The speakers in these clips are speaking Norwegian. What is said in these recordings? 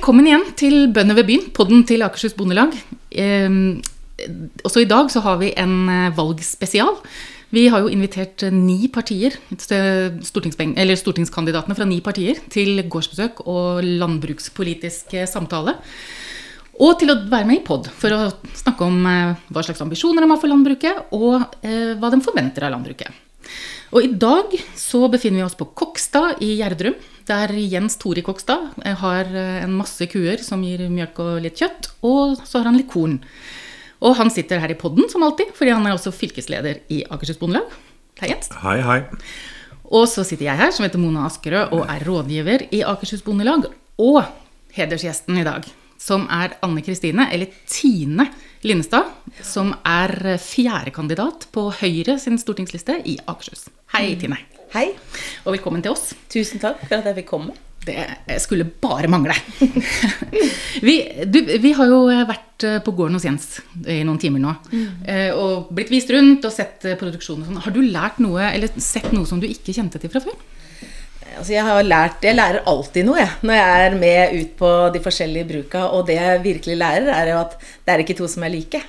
Velkommen igjen til Bønder ved byen, podden til Akershus Bondelag. Eh, også i dag så har vi en eh, valgspesial. Vi har jo invitert eh, ni partier, eller stortingskandidatene fra ni partier, til gårdsbesøk og landbrukspolitisk eh, samtale. Og til å være med i pod for å snakke om hva slags ambisjoner de har for landbruket, og eh, hva de forventer av landbruket. Og i dag så befinner vi oss på Kokstad i Gjerdrum, der Jens Tore Kokstad eh, har eh, en masse kuer som gir mjølk og litt kjøtt, og så har han litt korn. Og han sitter her i podden som alltid, fordi han er også fylkesleder i Akershus Bondelag. Hei, Jens. Hei, hei. Og så sitter jeg her, som heter Mona Askerød, og er rådgiver i Akershus Bondelag. Og hedersgjesten i dag, som er Anne Kristine, eller Tine Linnestad, som er fjerdekandidat på Høyre sin stortingsliste i Akershus. Hei, Tine. Hei. Og velkommen til oss. Tusen takk for at jeg fikk komme. Det skulle bare mangle. vi, du, vi, har jo vært på gården hos Jens i noen timer nå. Mm. Og blitt vist rundt og sett produksjonen og sånn. Har du lært noe, eller sett noe som du ikke kjente til fra før? Altså jeg lært Jeg lærer alltid noe, jeg, når jeg er med ut på de forskjellige bruka. Og det jeg virkelig lærer, er jo at det er ikke to som er like.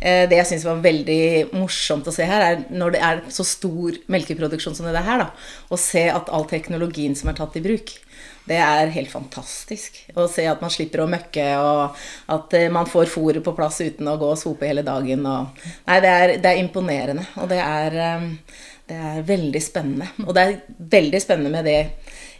Eh, det jeg syns var veldig morsomt å se her, er når det er så stor melkeproduksjon som det er her, da, å se at all teknologien som er tatt i bruk, det er helt fantastisk. Å se at man slipper å møkke, og at eh, man får fôret på plass uten å gå og sope hele dagen. Og, nei, det er, det er imponerende. Og det er eh, det er veldig spennende. Og det er veldig spennende med det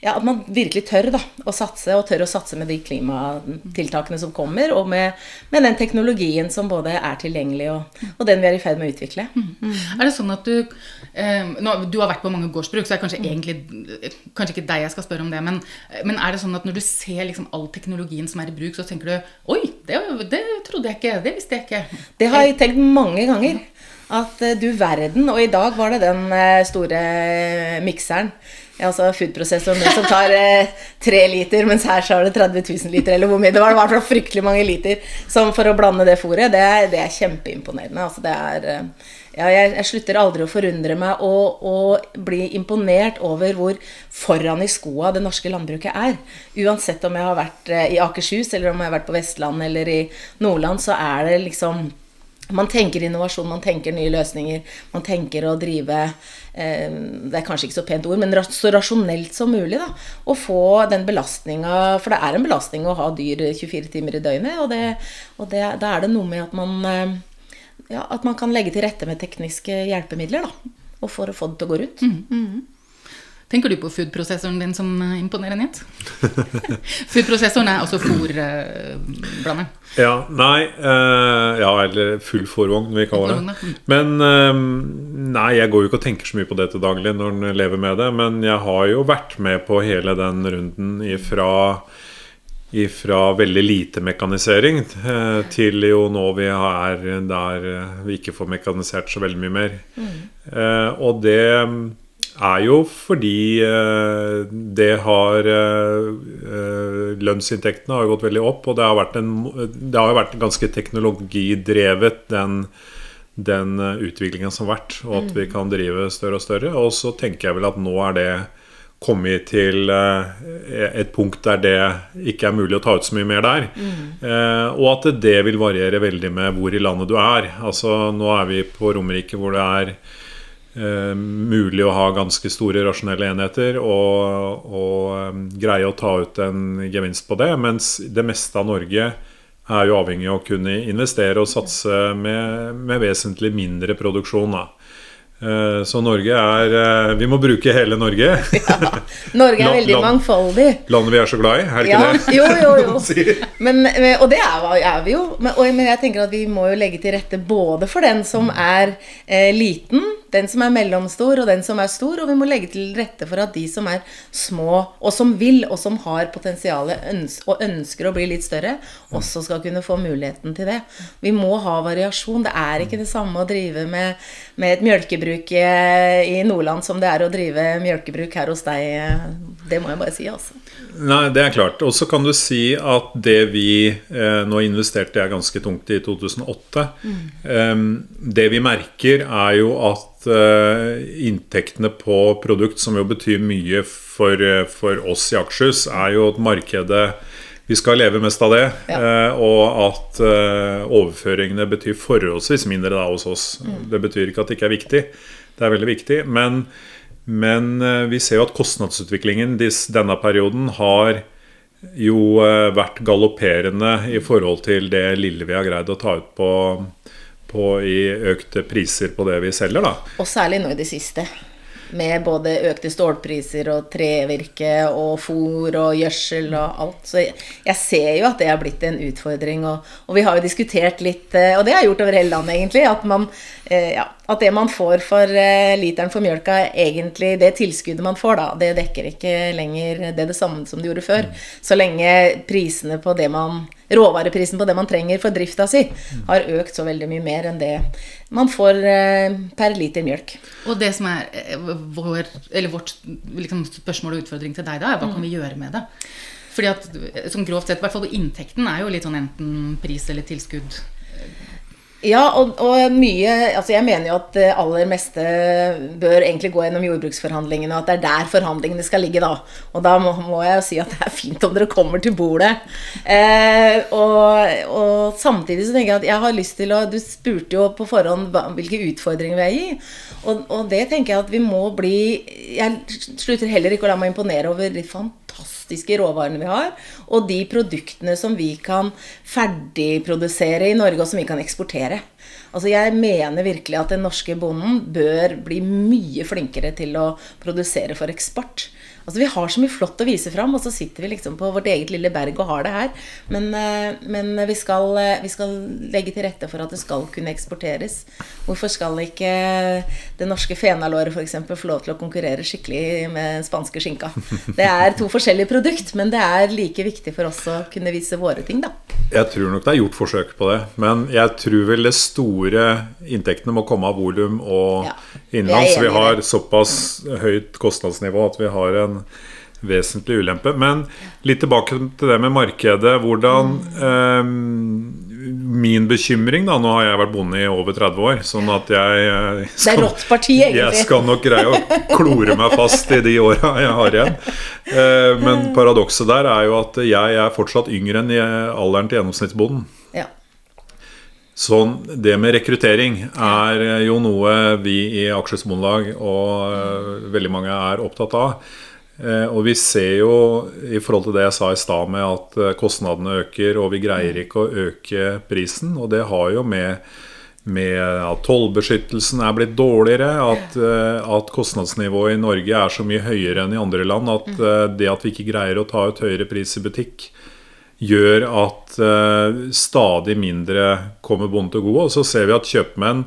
ja, at man virkelig tør da, å satse, og tør å satse med de klimatiltakene som kommer, og med, med den teknologien som både er tilgjengelig, og, og, den vi er i ferd med å utvikle. Mm. Mm. Er det sånn at du eh, nå, Du har vært på mange gårdsbruk, så er det kanskje, egentlig, kanskje ikke deg jeg skal spørre om det, men, men, er det sånn at når du ser liksom all teknologien som er i bruk, så tenker du Oi, det, det trodde jeg ikke, det visste jeg ikke. Det har jeg tenkt mange ganger. At eh, du verden. Og i dag var det den eh, store mikseren. Altså foodprosessoren som tar eh, tre liter, mens her så er det 30 000 liter, eller hvor mye. Det var hvert fall fryktelig mange liter som for å blande det fôret. Det det er kjempeimponerende. Altså det er ja, jeg, jeg, slutter aldri å forundre meg og, og, bli imponert over hvor foran i skoa det norske landbruket er. Uansett om jeg har vært i Akershus, eller om jeg har vært på Vestland eller i Nordland, så er det liksom man tenker innovasjon, man tenker nye løsninger. Man tenker å drive eh, Det er kanskje ikke så pent ord, men så rasjonelt som mulig. da, Å få den belastninga For det er en belastning å ha dyr 24 timer i døgnet. Og, det, og det, da er det noe med at man, eh, ja, at man kan legge til rette med tekniske hjelpemidler. da, Og for å få det til å gå rundt. Mm, mm. Tenker du på foodprosessoren din som eh, nyhet? foodprosessoren er altså fòrblanderen. ja, nei uh, Ja, eller full fòrvogn, vi kaller det. Men uh, nei, jeg går jo ikke og tenker så mye på det til daglig når en lever med det. Men jeg har jo vært med på hele den runden ifra fra veldig lite mekanisering til jo nå vi er der vi ikke får mekanisert så veldig mye mer. Mm. og det er jo fordi uh, det har uh, Lønnsinntektene har gått veldig opp, og det har vært, en, det har vært ganske teknologidrevet, den, den utviklinga som har vært, og at vi mm. kan drive større og større. Og så tenker jeg vel at nå er det kommet til et punkt der det ikke er mulig å ta ut så mye mer der. Mm. og at det vil variere veldig med hvor i landet du er. Altså Nå er vi på Romerike hvor det er eh, mulig å ha ganske store rasjonelle enheter og, og um, greie å ta ut en gevinst på det. Mens det meste av Norge er jo avhengig av å kunne investere og satse med, med vesentlig mindre produksjon. Da. Eh, så Norge er eh, Vi må bruke hele Norge. Ja, Norge er veldig mangfoldig. Landet vi er så glad i, er det ja, ikke det? Jo, jo, jo. Men, og det er, er vi jo. Men, jeg tenker at vi må jo legge til rette både for den som er eh, liten, den som er mellomstor, og den som er stor. Og vi må legge til rette for at de som er små, og som vil, og som har potensial og ønsker å bli litt større, også skal kunne få muligheten til det. Vi må ha variasjon. Det er ikke det samme å drive med, med et mjølkebruk mjølkebruk i Nordland som det er å drive mjølkebruk her hos deg. Det må jeg bare si, altså. Nei, det er klart. Og så kan du si at det vi eh, Nå investerte jeg ganske tungt i 2008. Mm. Eh, det vi merker, er jo at eh, inntektene på produkt, som jo betyr mye for, for oss i Akershus, er jo at markedet vi skal leve mest av det. Ja. Eh, og at eh, overføringene betyr forholdsvis mindre da hos oss. Mm. Det betyr ikke at det ikke er viktig. Det er veldig viktig. Men, men eh, vi ser jo at kostnadsutviklingen denne perioden har jo vært galopperende i forhold til det lille vi har greid å ta ut på, på i økte priser på det vi selger. da. Og særlig nå i det siste med både økte stålpriser og trevirke og fôr og gjødsel og alt. Så jeg ser jo at det har blitt en utfordring. Og, og vi har jo diskutert litt, eh, og det har jeg gjort over hele landet egentlig, at, man, eh, ja, at det man får for eh, literen for mjølka, egentlig det tilskuddet man får da, det dekker ikke lenger det, det samme som det gjorde før. Så lenge prisene på det man råvareprisen på det man trenger for drifta si, har økt så veldig mye mer enn det man får eh, per liter mjølk. Og det som er eh, vår, vårt liksom, spørsmål og utfordring til deg da, er hva kan vi gjøre med det? Fordi at som grovt sett, i hvert fall inntekten er jo litt sånn enten pris eller tilskudd ja, og, og, mye Altså, jeg mener jo at det aller meste bør egentlig gå gjennom jordbruksforhandlingene, og at det er der forhandlingene skal ligge, da. Og da må, må jeg jo si at det er fint om dere kommer til bordet. Eh, og, og, samtidig så tenker jeg at jeg har lyst til å Du spurte jo på forhånd hvilke utfordringer vi er i. Og, og det tenker jeg at vi må bli Jeg slutter heller ikke å la meg imponere over de fantastiske fantastiske råvarene vi har, og de produktene som vi kan ferdigprodusere i Norge, og som vi kan eksportere. Altså Jeg mener virkelig at den norske bonden bør bli mye flinkere til å produsere for eksport. Altså Vi har så mye flott å vise fram, og så sitter vi liksom på vårt eget lille berg og har det her. Men, eh, men vi, skal, eh, vi, skal, legge til rette for at det skal kunne eksporteres. Hvorfor skal ikke det norske fenalåret f.eks. få lov til å konkurrere skikkelig med spanske skinka? Det er to forskjellige produkt, men det er like viktig for oss å kunne vise våre ting, da. Jeg tror nok det er gjort forsøk på det, men jeg tror vel det store inntektene må komme av volum og ja, innenlands. Vi har såpass høyt kostnadsnivå at vi har en vesentlig ulempe. Men litt tilbake til det med markedet. Hvordan eh, Min bekymring, da Nå har jeg vært bonde i over 30 år, sånn at jeg skal, jeg skal nok greie å klore meg fast i de åra jeg har igjen. Eh, men paradokset der er jo at jeg er fortsatt yngre enn alderen til gjennomsnittsbonden. Ja. Sånn, Det med rekruttering er jo noe vi i Aksjes Bondelag og uh, veldig mange er opptatt av. Eh, og vi ser jo i forhold til det jeg sa i stad med at eh, kostnadene øker, og vi greier ikke å øke prisen. Og det har jo med, med at tollbeskyttelsen er blitt dårligere, at, eh, at, kostnadsnivået i Norge er så mye høyere enn i andre land at det at vi ikke greier å ta ut høyere pris i butikk, gjør at stadig mindre kommer bonden til gode. Og så ser vi at kjøpmenn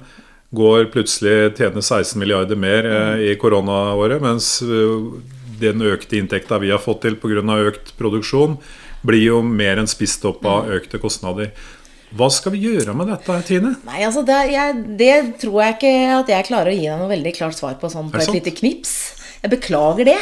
går plutselig tjener 16 milliarder mer i koronaåret, mens den økte inntekta vi har fått til pga. økt produksjon, blir jo mer enn spist opp av mm. økte kostnader. Hva skal vi gjøre med dette, Tine? Nei, altså det, jeg, det, tror jeg ikke at jeg klarer å gi deg noe veldig klart svar på sånn på et lite knips. Jeg beklager det.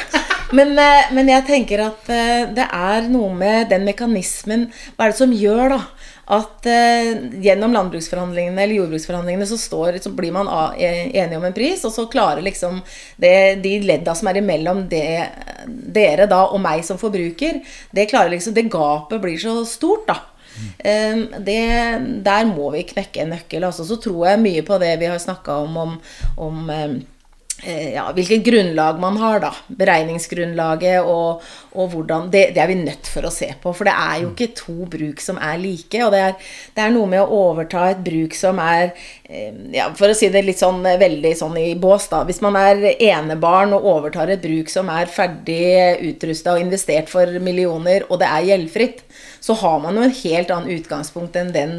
Men, eh, men, jeg tenker at eh, det er noe med den mekanismen Hva er det som gjør da at eh, gjennom landbruksforhandlingene eller jordbruksforhandlingene så, står, så blir man enige om en pris, og så klarer liksom det, de ledda som er imellom det, dere da og meg som forbruker, det klarer liksom Det gapet blir så stort, da. Mm. Det, der må vi knekke en nøkkel. Altså, så tror jeg mye på det vi har snakka om, om, om ja, hvilket grunnlag man har, da. Beregningsgrunnlaget og, og hvordan det, det, er vi nødt for å se på. For det er jo ikke to bruk som er like. Og det er, det er noe med å overta et bruk som er eh, ja, For å si det litt sånn veldig sånn i bås, da. Hvis man er enebarn og overtar et bruk som er ferdig utrusta og investert for millioner, og det er gjeldfritt, så har man jo en helt annen utgangspunkt enn den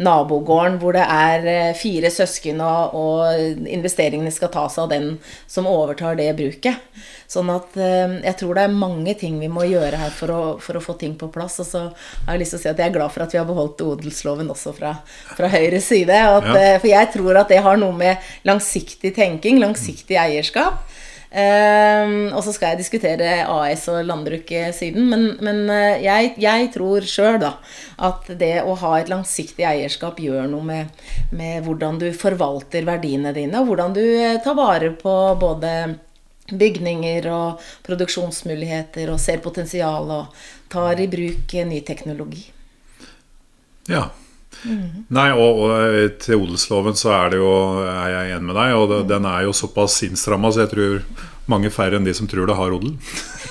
nabogården hvor det er eh, fire søsken, og, og investeringene skal tas av den som overtar det bruket. Sånn at eh, jeg tror det er mange ting vi må gjøre her for å, for å, få ting på plass. Og så har jeg lyst til å si at jeg er glad for at vi har beholdt odelsloven også fra, fra Høyres side. At, ja. Eh, for jeg tror at det har noe med langsiktig tenking, langsiktig eierskap. Um, og så skal jeg diskutere AS og landbruket siden. Men, men uh, jeg, jeg, tror sjøl at det å ha et langsiktig eierskap gjør noe med, med, hvordan du forvalter verdiene dine, og hvordan du uh, tar vare på både bygninger og produksjonsmuligheter og ser potensial og tar i bruk ny teknologi. Ja. Mm. Nei, og, og, til odelsloven så er det jo er jeg enig med deg, og det, den er jo såpass innstramma, så jeg tror mange færre enn de som tror det, har odel.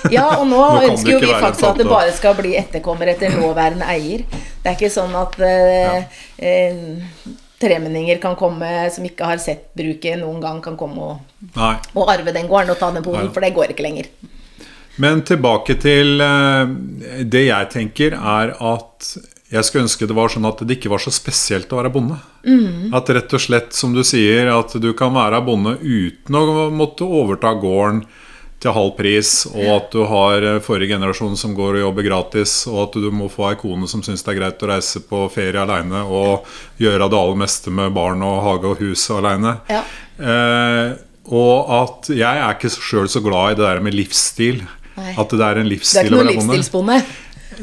Ja, og nå, nå ønsker jo vi faktisk at det bare skal bli etterkommer etter nåværende eier. Det er ikke sånn at eh, ja. eh, tremenninger kan komme som ikke har sett bruket noen gang, kan komme og, og arve den gården og ta den på odel, for det går ikke lenger. Men tilbake til eh, det jeg tenker, er at jeg skulle ønske det var sånn at det ikke var så spesielt å være bonde. Mm. At rett og slett, som du sier, at du kan være bonde uten å måtte overta gården til halv pris, og at du har eh, forrige generasjon som går og jobber gratis, og at du må få ei kone som syns det er greit å reise på ferie aleine og gjøre det aller meste med barn og hage og hus aleine. Ja. Eh, og at jeg er ikke sjøl så glad i det der med livsstil. Nei. At det er en livsstil å være bonde. Det er ikke noen livsstilsbonde?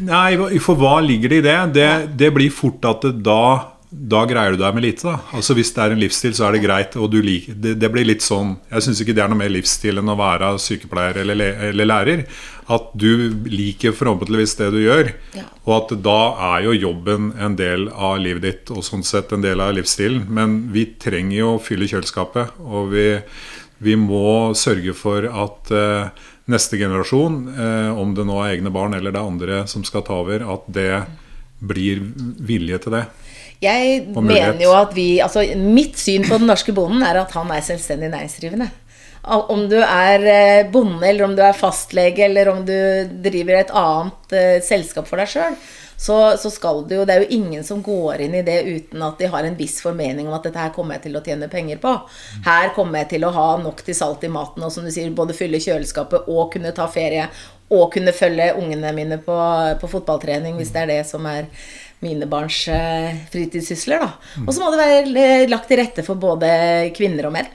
Nei, for hva ligger det i det? Det, det blir fort at det, da da greier du deg med lite. da Altså Hvis det er en livsstil, så er det greit. Og liker, det, det, blir litt sånn Jeg syns ikke det er noe mer livsstil enn å være sykepleier eller, eller lærer. At du liker forhåpentligvis det du gjør. Ja. Og at da er jo jobben en del av livet ditt, og sånn sett en del av livsstilen. Men vi trenger jo å fylle kjøleskapet, og vi, vi må sørge for at uh, neste generasjon, eh, om det nå er egne barn eller det er andre som skal ta over, at det blir vilje til det. Jeg mener jo at vi altså Mitt syn på den norske bonden er at han er selvstendig næringsdrivende. Om du er eh, bonde, eller om du er fastlege, eller om du driver et annet uh, selskap for deg sjøl, så, så, skal det jo Det er jo ingen som går inn i det uten at de har en viss formening om at dette her kommer jeg til å tjene penger på. Her kommer jeg til å ha nok til salt i maten og som du sier, både fylle kjøleskapet og kunne ta ferie. Og kunne følge ungene mine på, på fotballtrening, hvis det er det som er mine barns eh, fritidssysler. da. Og så må det være lagt til rette for både kvinner og menn.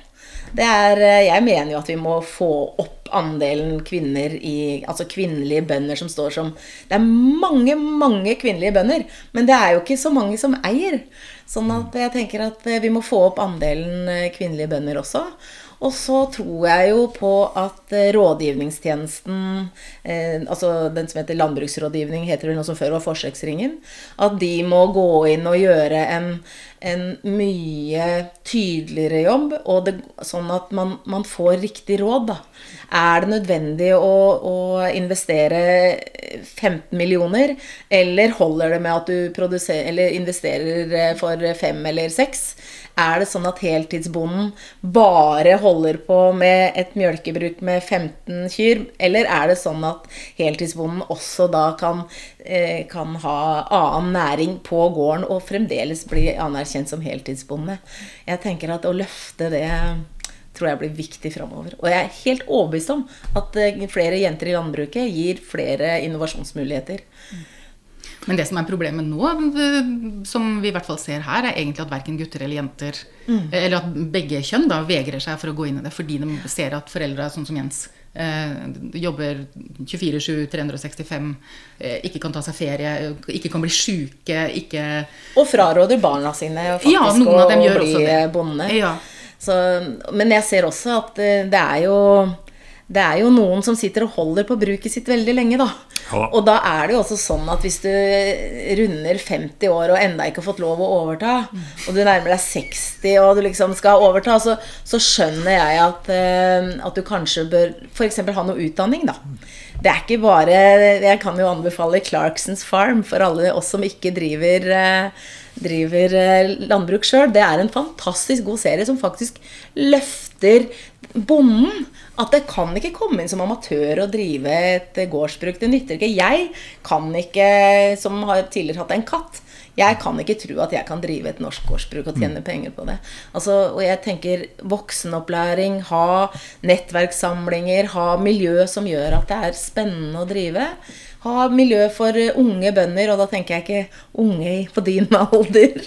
Er, eh, jeg mener jo at vi må få opp andelen kvinner i Altså kvinnelige bønder som står som Det er mange, mange kvinnelige bønder, men det er jo ikke så mange som eier. Sånn at jeg tenker at eh, vi må få opp andelen eh, kvinnelige bønder også. Og så tror jeg jo på at eh, rådgivningstjenesten, eh, altså den som heter landbruksrådgivning, heter det noe som før var Forsøksringen, at de må gå inn og gjøre en, en mye tydeligere jobb, det, sånn at man, man, får riktig råd, da. Er det nødvendig å, å, investere 15 millioner, eller holder det med at du investerer for fem eller seks? Er det sånn at heltidsbonden bare holder på med et mjølkebruk med 15 kyr, eller er det sånn at heltidsbonden også da kan, eh, kan ha annen næring på gården og fremdeles bli anerkjent som heltidsbonde? Jeg tenker at å løfte det tror jeg blir viktig framover. Og jeg er helt overbevist om at eh, flere jenter i landbruket gir flere innovasjonsmuligheter. Mm. Men det som er problemet nå, som vi i hvert fall ser her, er egentlig at verken gutter eller jenter, mm. eller at begge kjønn da vegrer seg for å gå inn i det fordi de ser at foreldre, sånn som Jens, eh, jobber 24-7, 365, eh, ikke kan ta seg ferie, ikke kan bli sjuke, ikke Og fraråder barna sine faktisk ja, å bli bonde. Ja. Så, men jeg ser også at eh, det er jo det er jo noen som sitter og holder på bruket sitt veldig lenge, da. Ja. Og da er det jo også sånn at hvis du runder 50 år og enda ikke har fått lov å overta, og du nærmer deg 60 og du liksom skal overta, så, så skjønner jeg at, uh, at, du kanskje bør f.eks. ha noe utdanning, da. Det er ikke bare Jeg kan jo anbefale Clarksons Farm for alle oss som ikke driver uh, driver uh, landbruk sjøl. Det er en fantastisk god serie som faktisk løfter bonden. At det kan ikke komme inn som amatør og drive et gårdsbruk. Det nytter ikke. Jeg kan ikke, som har tidligere hatt en katt, jeg kan ikke tro at jeg kan drive et norsk gårdsbruk og tjene mm. penger på det. Altså, og jeg tenker voksenopplæring, ha nettverkssamlinger, ha miljø som gjør at det er spennende å drive. Ha miljø for unge bønder, og da tenker jeg ikke unge på din alder.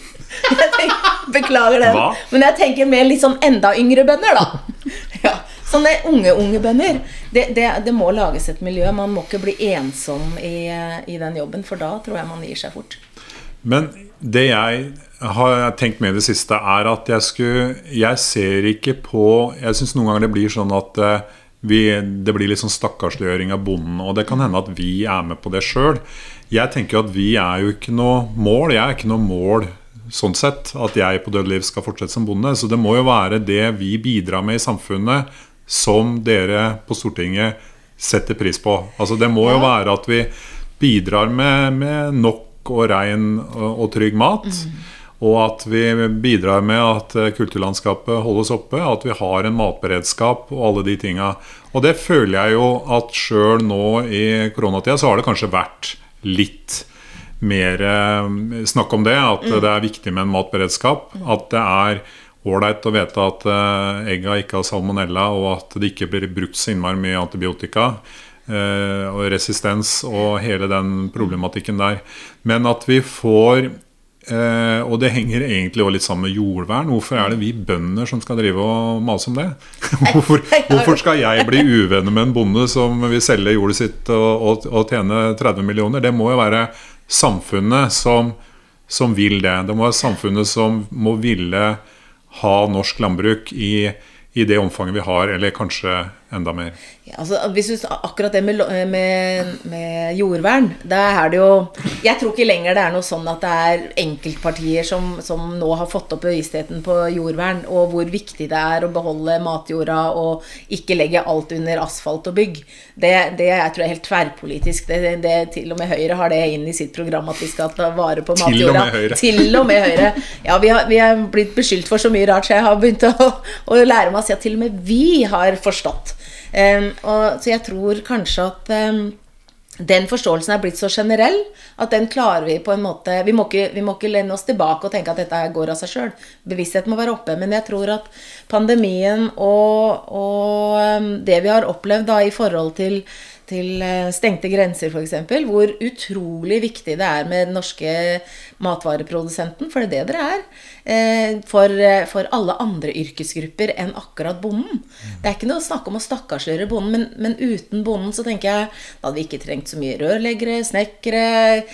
Tenker, beklager det. Men jeg tenker mer litt sånn enda yngre bønder, da. Ja. Sånne unge, unge bønder. Det, det, det, må lages et miljø. Man må ikke bli ensom i, i, den jobben, for da tror jeg man gir seg fort. Men det jeg har tenkt med i det siste, er at jeg skulle Jeg ser ikke på Jeg syns noen ganger det blir sånn at uh, vi, det blir litt sånn stakkarsliggjøring av bonden. Og det kan hende at vi er med på det sjøl. Jeg tenker at vi er jo ikke noe mål. Jeg er ikke noe mål sånn sett at jeg på dødeliv skal fortsette som bonde. Så det må jo være det vi bidrar med i samfunnet som dere på Stortinget setter pris på. Altså Det må jo være at vi bidrar med, med nok og rein og, og trygg mat. Mm. Og at vi bidrar med at kulturlandskapet holdes oppe, at vi har en matberedskap og alle de tinga. Og det føler jeg jo at sjøl nå i koronatida så har det kanskje vært litt mer eh, snakk om det. At mm. det er viktig med en matberedskap. At det er ålreit å vite at uh, egga ikke har salmonella, og at det ikke blir brukt så innmari mye antibiotika. Uh, og resistens og hele den problematikken der. Men at vi får uh, Og det henger egentlig også litt sammen med jordvern. Hvorfor er det vi bønder som skal drive og mase om det? hvorfor, hvorfor, skal jeg bli uvenner med en bonde som vil selge jordet sitt og, og, og tjene 30 millioner? Det må jo være samfunnet som, som vil det. Det må være samfunnet som må ville ha norsk landbruk i, i det omfanget vi har, eller kanskje enda mer. Ja, altså, hvis du, akkurat det med, med, med, jordvern, da er det jo Jeg tror ikke lenger det er noe sånn at det er enkeltpartier som, som nå har fått opp bevisstheten på jordvern, og hvor viktig det er å beholde matjorda og ikke legge alt under asfalt og bygg. Det, det jeg tror jeg er helt tverrpolitisk. Det, det, til og med Høyre har det inn i sitt program at vi skal ta vare på matjorda. Til og med Høyre. Til og med Høyre. Ja, vi har, vi har blitt beskyldt for så mye rart, så jeg har begynt å, å lære meg å si at til og med vi har forstått og, så jeg tror kanskje at den forståelsen er blitt så generell at den klarer vi på en måte Vi må ikke, vi må ikke lene oss tilbake og tenke at dette går av seg sjøl. Bevisstheten må være oppe. Men jeg tror at pandemien og, og det vi har opplevd da i forhold til til eh, stengte grenser, f.eks., hvor utrolig viktig det er med den norske matvareprodusenten, for det er det dere er, eh, for, eh, for alle andre yrkesgrupper enn akkurat bonden. Det er ikke noe å snakke om å stakkarsliggjøre bonden, men, men, uten bonden så tenker jeg da hadde vi ikke trengt så mye rørleggere, snekkere,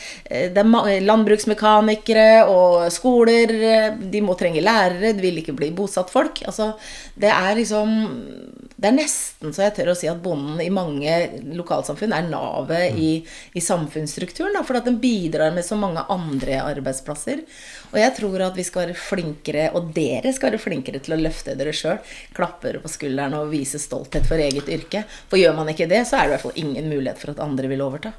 landbruksmekanikere og skoler. De må trenge lærere, det vil ikke bli bosatt folk. Altså, det er liksom Det er nesten så jeg tør å si at bonden i mange lokalsamfunn er navet i, i samfunnsstrukturen. Da, for at den bidrar med så mange andre arbeidsplasser. Og jeg tror at vi skal være flinkere, og dere skal være flinkere til å løfte dere sjøl. Klappe på skulderen og vise stolthet for eget yrke. For gjør man ikke det, så er det i hvert fall ingen mulighet for at andre vil overta.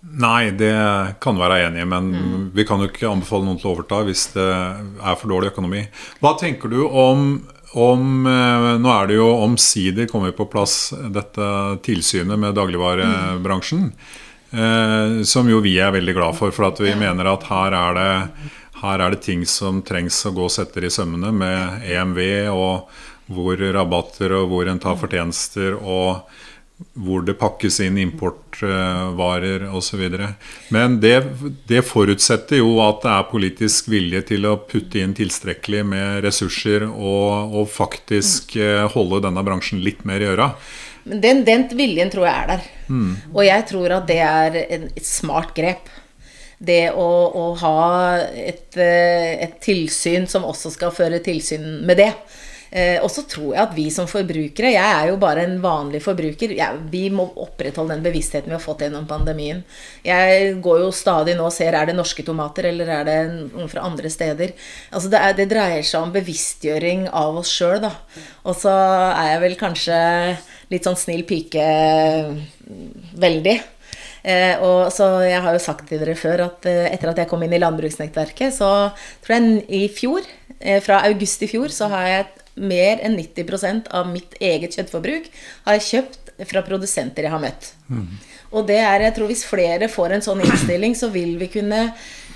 Nei, det kan være enig i, men mm. vi kan jo ikke anbefale noen til å overta hvis det er for dårlig økonomi. Hva tenker du om om, eh, nå er det jo omsider kommet på plass dette tilsynet med dagligvarebransjen. Mm. Som jo vi er veldig glad for, for at vi mener at her er, det, her er det ting som trengs å gå og setter i sømmene med EMV, og hvor rabatter og hvor en tar fortjenester. og hvor det pakkes inn importvarer osv. Men det, det, forutsetter jo at det er politisk vilje til å putte inn tilstrekkelig med ressurser og, og faktisk eh, holde denne bransjen litt mer i øra. Den, den viljen tror jeg er der. Mm. Og jeg tror at det er et smart grep. Det å, å ha et, eh, et tilsyn som også skal føre tilsyn med det. Eh, og så tror jeg at vi som forbrukere Jeg er jo bare en vanlig forbruker. Jeg, vi må opprettholde den bevisstheten vi har fått gjennom pandemien. Jeg går jo stadig nå og ser er det norske tomater eller er det noen fra andre steder. Altså det, er, det dreier seg om bevisstgjøring av oss sjøl, da. Og så er jeg vel kanskje litt sånn snill pike veldig. Eh, og så Jeg har jo sagt til dere før at eh, etter at jeg kom inn i landbruksnettverket, så tror jeg i fjor, eh, fra august i fjor, så har jeg mer enn 90% av mitt eget kjøttforbruk har jeg kjøpt fra produsenter jeg har møtt. Mm. Og det er, jeg tror hvis flere får en sånn innstilling, så vil vi kunne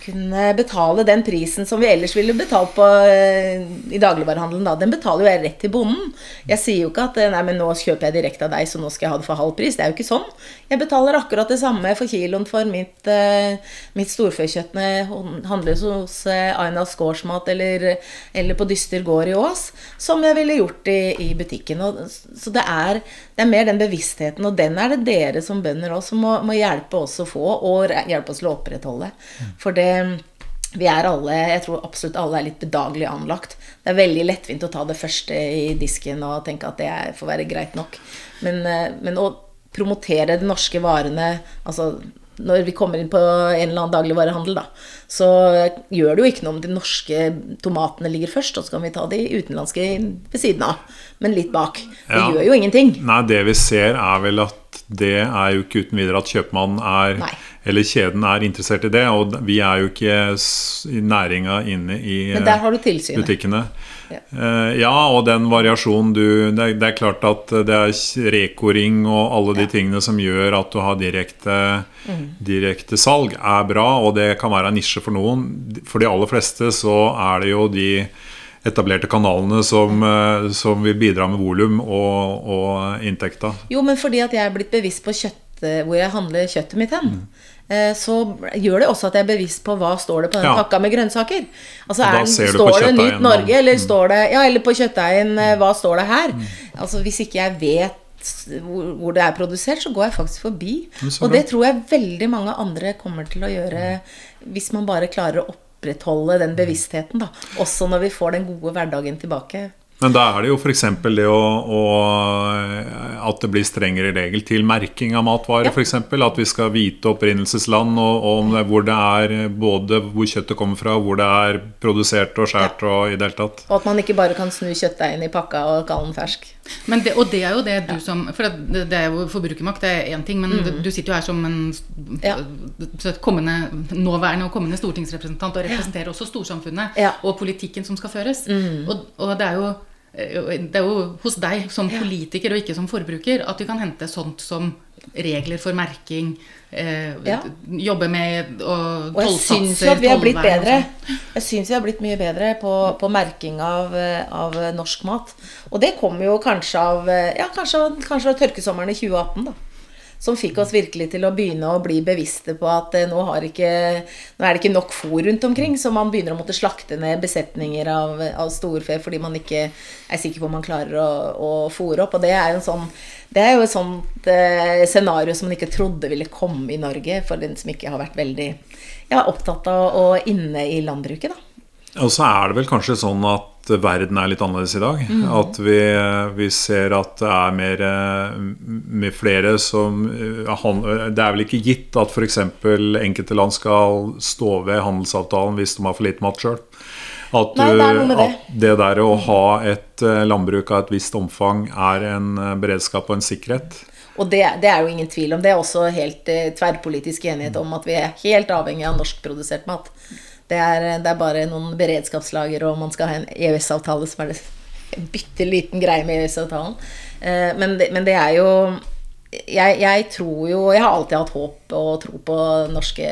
kunne betale den prisen som vi ellers ville betalt på uh, i dagligvarehandelen. Da. Den betaler jo jeg rett til bonden. Jeg sier jo ikke at nei, men nå kjøper jeg direkte av deg, så nå skal jeg ha det for halv pris. Det er jo ikke sånn. Jeg betaler akkurat det samme for kiloen for mitt, uh, mitt storfekjøtt når jeg handler hos Ainas Aina Skårsmat eller, eller, på Dyster gård i Ås, som jeg ville gjort i, i butikken. Og, så det er, det er, mer den bevisstheten, og den er det dere som bønder også må, må hjelpe oss å få, og hjelpe oss til å opprettholde. For det vi er alle, jeg tror absolutt alle er litt bedagelig anlagt. Det er veldig lettvint å ta det første i disken og tenke at det får være greit nok. Men, eh, men å promotere de norske varene altså når vi kommer inn på en eller annen dagligvarehandel, da, så gjør det jo ikke noe om de norske tomatene ligger først, og så kan vi ta de utenlandske ved siden av. Men litt bak. Det ja. gjør jo ingenting. Nei, det vi ser er vel at det er jo ikke uten videre at kjøpmannen er Nei. Eller kjeden er interessert i det. Og vi er jo ikke i næringa inne i butikkene. Ja. Uh, ja. og den variasjonen du det, det, er klart at det er Reko-ring og alle de ja. tingene som gjør at du har direkte, mm. direkte salg, er bra. Og det kan være en nisje for noen. For de aller fleste så er det jo de etablerte kanalene som, eh, som vil bidra med volum og, og inntekta. Jo, men fordi at jeg er blitt bevisst på kjøtt, eh, hvor jeg handler kjøttet mitt hen. Mm. Eh, så gjør det også at jeg er bevisst på hva står det på den ja. pakka med grønnsaker. Altså er, Står det Nytt Norge, eller mm. står det Ja, eller på kjøttdeigen, hva står det her? Mm. Altså Hvis ikke jeg vet hvor det er produsert, så går jeg faktisk forbi. Og det tror jeg veldig mange andre kommer til å gjøre hvis man bare klarer å opprettholde den bevisstheten, da. Også når vi får den gode hverdagen tilbake. Men da er det jo f.eks. det å, å, at det blir strengere regel til merking av matvarer. Ja. For eksempel, at vi skal vite opprinnelsesland og, og hvor det er både hvor kjøttet kommer fra, hvor det er produsert og skåret ja. og i det hele tatt. Og at man ikke bare kan snu kjøttdeigen i pakka og kalle den fersk. Det, og det er jo det du ja. som For det, det, er jo forbrukermakt, det er én ting, men mm. du sitter jo her som en kommende, nåværende og kommende stortingsrepresentant og representerer også storsamfunnet og politikken som skal føres. Mm. Og, og det er jo det er jo hos deg som politiker og ikke som forbruker at du kan hente sånt som regler for merking, eh, ja. jobbe med og. Og jeg syns jo at vi har blitt bedre. Jeg syns vi har blitt mye bedre på, på merking av, av, norsk mat. Og det kommer jo kanskje av, ja, kanskje, kanskje av tørkesommeren i 2018, da som fikk oss virkelig til å begynne å bli bevisste på at eh, nå, ikke, nå er det ikke nok fôr rundt omkring, så man begynner å måtte slakte ned besetninger av, av storfe fordi man ikke er sikker på om man klarer å, å fôre opp. Og det er sånn, det er jo et sånt eh, scenario som man ikke trodde ville komme i Norge, for den som ikke har vært veldig ja, opptatt av å inne i landbruket. da. Og så er det vel kanskje sånn at verden er litt annerledes i dag. Mm. At vi, vi, ser at det er mer med flere som Det er vel ikke gitt at f.eks. enkelte land skal stå ved handelsavtalen hvis de har for lite mat sjøl. At, Nei, det, det. at, det der å ha et eh, landbruk av et visst omfang er en eh, beredskap og en sikkerhet. Og det, det, er jo ingen tvil om. Det er også helt eh, tverrpolitisk enighet om at vi er helt avhengig av norskprodusert mat. Det er, det er, bare noen beredskapslager, og man skal ha en EØS-avtale som er en bitte liten greie med EØS-avtalen. Eh, men, men, det er jo jeg, jeg, tror jo Jeg har alltid hatt håp og tro på norske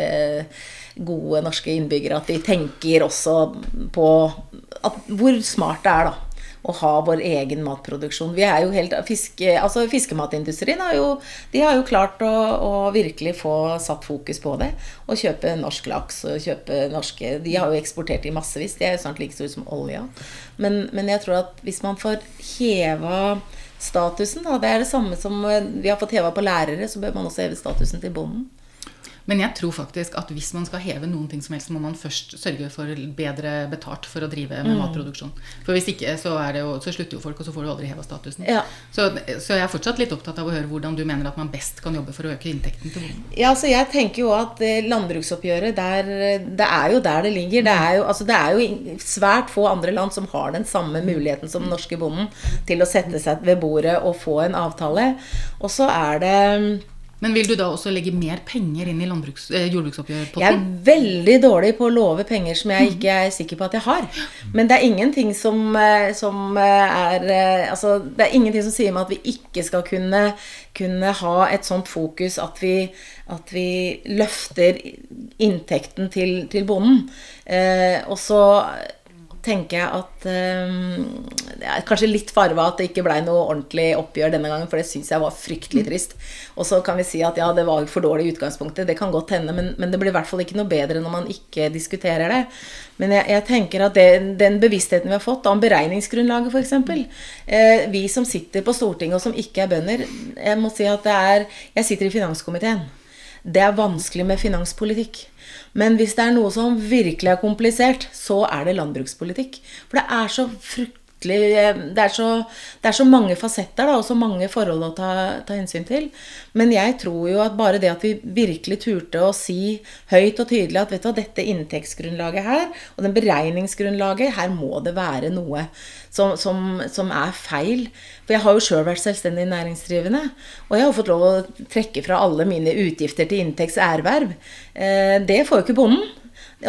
gode norske innbyggere. At de tenker også på at, hvor smart det er, da å ha vår egen matproduksjon. Vi er jo helt, fiske, altså Fiskematindustrien har jo, de har jo klart å, å, virkelig få satt fokus på det. Og kjøpe norsk laks og kjøpe norske De har jo eksportert i massevis. De er jo snart like store som olja. Men, men, jeg tror at hvis man får heva statusen, da, det er det samme som vi har fått heva på lærere, så bør man også heve statusen til bonden. Men jeg tror faktisk at hvis man skal heve noen ting som helst, må man først sørge for bedre betalt for å drive med mm. matproduksjon. For hvis ikke, så, jo, så, slutter jo folk, og så får du aldri heva statusen. Ja. Så, så, jeg er fortsatt litt opptatt av å høre hvordan du mener at man best kan jobbe for å øke inntekten til bonden. Ja, så jeg tenker jo at eh, landbruksoppgjøret, der, det er jo der det ligger. Det er, jo, altså, det er jo svært få andre land som har den samme muligheten som den norske bonden til å sette seg ved bordet og få en avtale. Og så er det men vil du da også legge mer penger inn i eh, jordbruksoppgjørpotten? Jeg er veldig dårlig på å love penger som jeg ikke er sikker på at jeg har. Men det er ingenting som, eh, som eh, er Altså, det er ingenting som sier meg at vi ikke skal kunne, kunne ha et sånt fokus at vi, at vi løfter inntekten til, til bonden. Eh, og så tenker jeg at um, Det er kanskje litt farva at det ikke blei noe ordentlig oppgjør denne gangen, for det syns jeg var fryktelig trist. Og så kan vi si at ja, det var for dårlig i utgangspunktet. Det kan godt hende, men, men, det blir i hvert fall ikke noe bedre når man ikke diskuterer det. Men jeg, jeg tenker at det, den bevisstheten vi har fått om beregningsgrunnlaget, f.eks. Eh, vi som sitter på Stortinget og som ikke er bønder Jeg må si at det er Jeg sitter i finanskomiteen. Det er vanskelig med finanspolitikk. Men hvis det er noe som virkelig er komplisert, så er det landbrukspolitikk. For det er så fryktelig det er, så, det er så mange fasetter da, og så mange forhold å ta, ta, hensyn til. Men jeg tror jo at bare det at vi virkelig turte å si høyt og tydelig at vet du hva, dette inntektsgrunnlaget her, og den beregningsgrunnlaget, her må det være noe som, som, som er feil. For jeg har jo sjøl vært selvstendig næringsdrivende. Og jeg har fått lov å trekke fra alle mine utgifter til inntekts erverv. Eh, det får jo ikke bonden.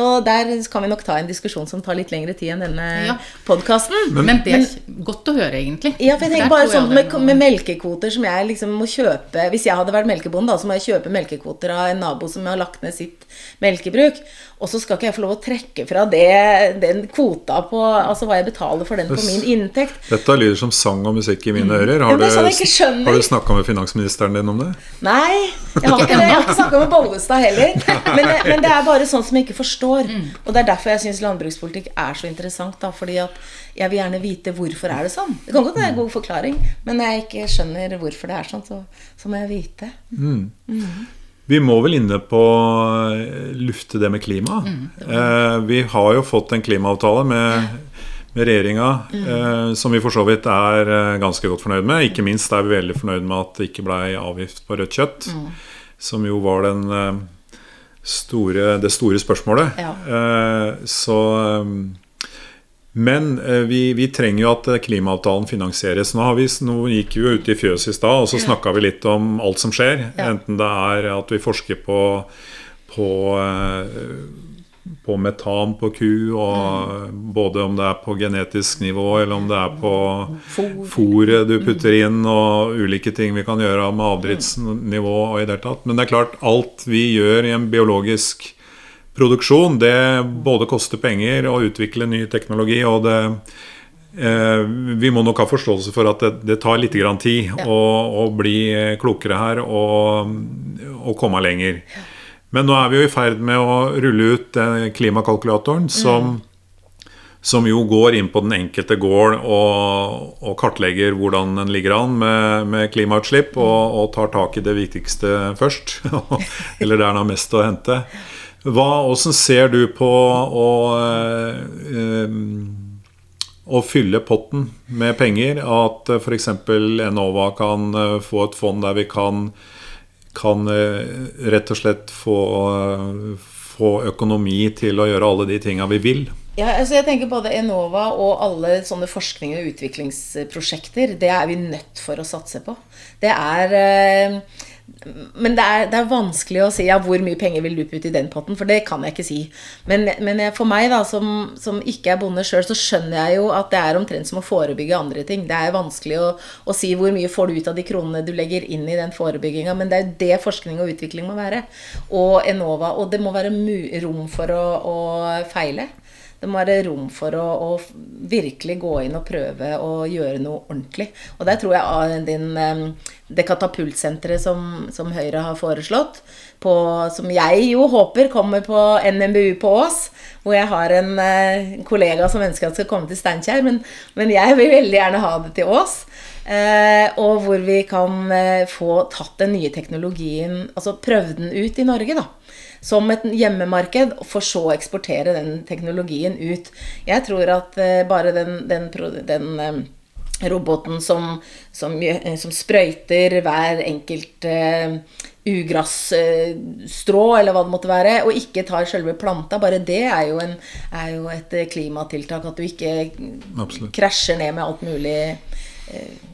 Og der kan vi nok ta en diskusjon som tar litt lengre tid enn denne ja. podkasten. Men, men, det er godt å høre, egentlig. Ja, for jeg tenker bare sånn med, med, melkekvoter som jeg liksom må kjøpe Hvis jeg hadde vært melkebonde, da, så må jeg kjøpe melkekvoter av en nabo som har lagt ned sitt melkebruk. Og så skal ikke jeg få lov å trekke fra det, den kvota på Altså hva jeg betaler for den på min inntekt. Dette lyder som sang og musikk i mine mm. ører. Har, ja, sånn du, har du snakka med finansministeren din om det? Nei, jeg har ikke det. Jeg har ikke snakka med Bollestad heller. Men, men, det er bare sånn som jeg ikke forstår. Mm. Og det er derfor jeg syns landbrukspolitikk er så interessant. Da, fordi at jeg vil gjerne vite hvorfor er det sånn. Det kan godt være en god forklaring, men når jeg ikke skjønner hvorfor det er sånn, så, så må jeg vite. Mm. Mm. Vi må vel inne på å lufte det med klima. Mm, eh, vi har jo fått en klimaavtale med, med regjeringa mm. eh, som vi for så vidt er eh, ganske godt fornøyd med. Ikke minst er vi veldig fornøyd med at det ikke ble avgift på rødt kjøtt. Mm. Som jo var den, eh, store, det store spørsmålet. Ja. Eh, så men eh, vi, vi, trenger jo at eh, klimaavtalen finansieres. Nå, vi, nå gikk vi jo ut i fjøset i stad, og så snakka vi litt om alt som skjer. Ja. Enten det er at vi forsker på, på, eh, på metan på ku, og mm. både om det er på genetisk nivå eller om det er på fôret du putter inn, og ulike ting vi kan gjøre med avdriftsnivå og i det hele tatt. Men det er klart, alt vi gjør i en biologisk produksjon, det både koster penger å utvikle ny teknologi, og det eh, Vi må nok ha forståelse for at det, det tar litt grann tid ja. å, å, bli klokere her og, og, komme lenger. Men nå er vi jo i ferd med å rulle ut klimakalkulatoren, som, mm. som jo går inn på den enkelte gård og, og kartlegger hvordan den ligger an med, med klimautslipp, og, og, tar tak i det viktigste først. Eller der den har mest å hente. Hva, hvordan ser du på å, øh, å fylle potten med penger? At eh, f.eks. Enova kan eh, få et fond der vi kan, kan rett og slett få, få økonomi til å gjøre alle de tinga vi vil? Ja, altså jeg tenker Både Enova og alle sånne forskning- og utviklingsprosjekter, det er vi nødt for å satse på. Det er men det er, det er, vanskelig å si ja, hvor mye penger vil du putte i den potten, for det kan jeg ikke si. Men, men for meg, da, som, som ikke er bonde sjøl, så skjønner jeg jo at det er omtrent som å forebygge andre ting. Det er vanskelig å, å si hvor mye får du ut av de kronene du legger inn i den forebygginga, men det er det forskning og utvikling må være. Og Enova. Og det må være rom for å, å feile. Det må være rom for å, å, virkelig gå inn og prøve å gjøre noe ordentlig. Og der tror jeg din, det katapultsenteret som, som, Høyre har foreslått, på, som jeg jo håper kommer på NMBU på Ås, hvor jeg har en eh, kollega som ønsker at skal komme til Steinkjer, men, men, jeg vil veldig gjerne ha det til Ås. Eh, og hvor vi kan eh, få tatt den nye teknologien, altså prøvd den ut i Norge, da som et hjemmemarked, for så å eksportere den teknologien ut. Jeg tror at uh, bare den, den, den um, roboten som, som, uh, som, sprøyter hver enkelt uh, ugrasstrå, eller hva det måtte være, og ikke tar selve planta. Bare det er jo, en, er jo et klimatiltak. At du ikke Absolutt. krasjer ned med alt mulig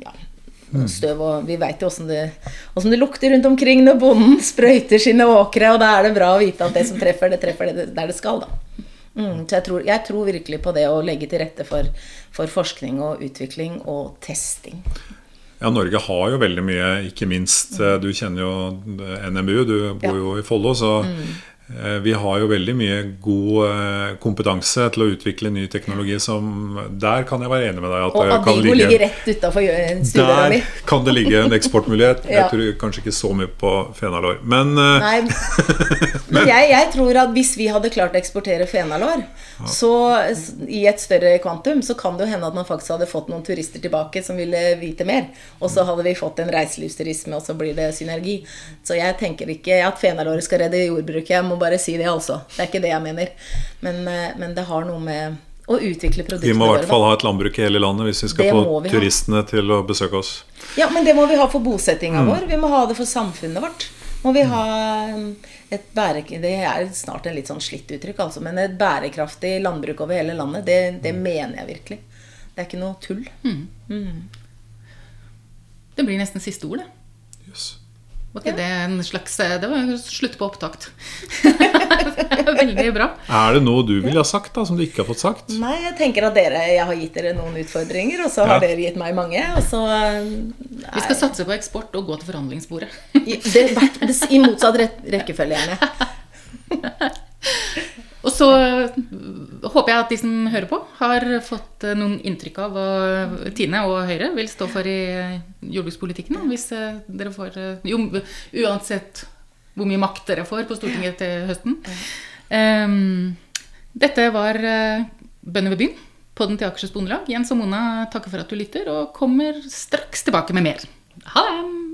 ja. Støv. Og vi veit jo åssen det, det, lukter rundt omkring når bonden sprøyter sine åkre. Og da er det bra å vite at det som treffer, det treffer det der det skal. da. Mm, så jeg tror, jeg tror, virkelig på det å legge til rette for, for, forskning og utvikling og testing. Ja, Norge har jo veldig mye, ikke minst mm. Du kjenner jo NMU, du bor ja. jo i Follo. så mm. Eh, vi har jo veldig mye god eh, kompetanse til å utvikle ny teknologi som Der kan jeg være enig med deg. At og Adigo ligger rett utafor studiet Der kan det ligge en eksportmulighet. ja. Jeg tror kanskje ikke så mye på fenalår. Men, eh, Nei, men jeg, jeg, tror at hvis vi hadde klart å eksportere fenalår ja. så, i et større kvantum, så kan det jo hende at man faktisk hadde fått noen turister tilbake som ville vite mer. Og så hadde vi fått en reiselivsturisme, og så blir det synergi. Så jeg tenker ikke at fenalåret skal redde jordbruket. Jeg må må bare si det, altså. Det er ikke det jeg mener. Men, eh, men det har noe med å utvikle produktene Vi må i hvert fall ha et landbruk i hele landet hvis vi skal Det få vi ha. turistene til å besøke oss. Ja, men det må vi ha for bosettinga Mm. vår. Vi må ha det for samfunnet vårt. Må vi ha um, et bære... Det er snart en litt sånn slitt uttrykk, altså, men et bærekraftig landbruk over hele landet, det, det Mm. mener jeg virkelig. Det er ikke noe tull. Det blir nesten siste ord, det. Yes. Var ikke det en slags Det var slutt på opptakt. Veldig bra. Er det noe du ville ha sagt da, som du ikke har fått sagt? Nei, jeg tenker at dere, jeg har gitt dere noen utfordringer, og så har Ja. dere gitt meg mange. Og så Vi skal satse på eksport og gå til forhandlingsbordet. I, det, det, I motsatt rekkefølge, gjerne. Og så håper jeg at de som hører på, har fått øh, noen inntrykk av hva Tine og Høyre vil stå for i øh, jordbrukspolitikken. Hvis øh, dere får Jo, uansett hvor mye makt dere får på Stortinget til høsten. Um, dette var Bønder ved byen, podden til Akershus Bondelag. Jens og Mona takker for at du lytter, og kommer straks tilbake med mer. Ha det!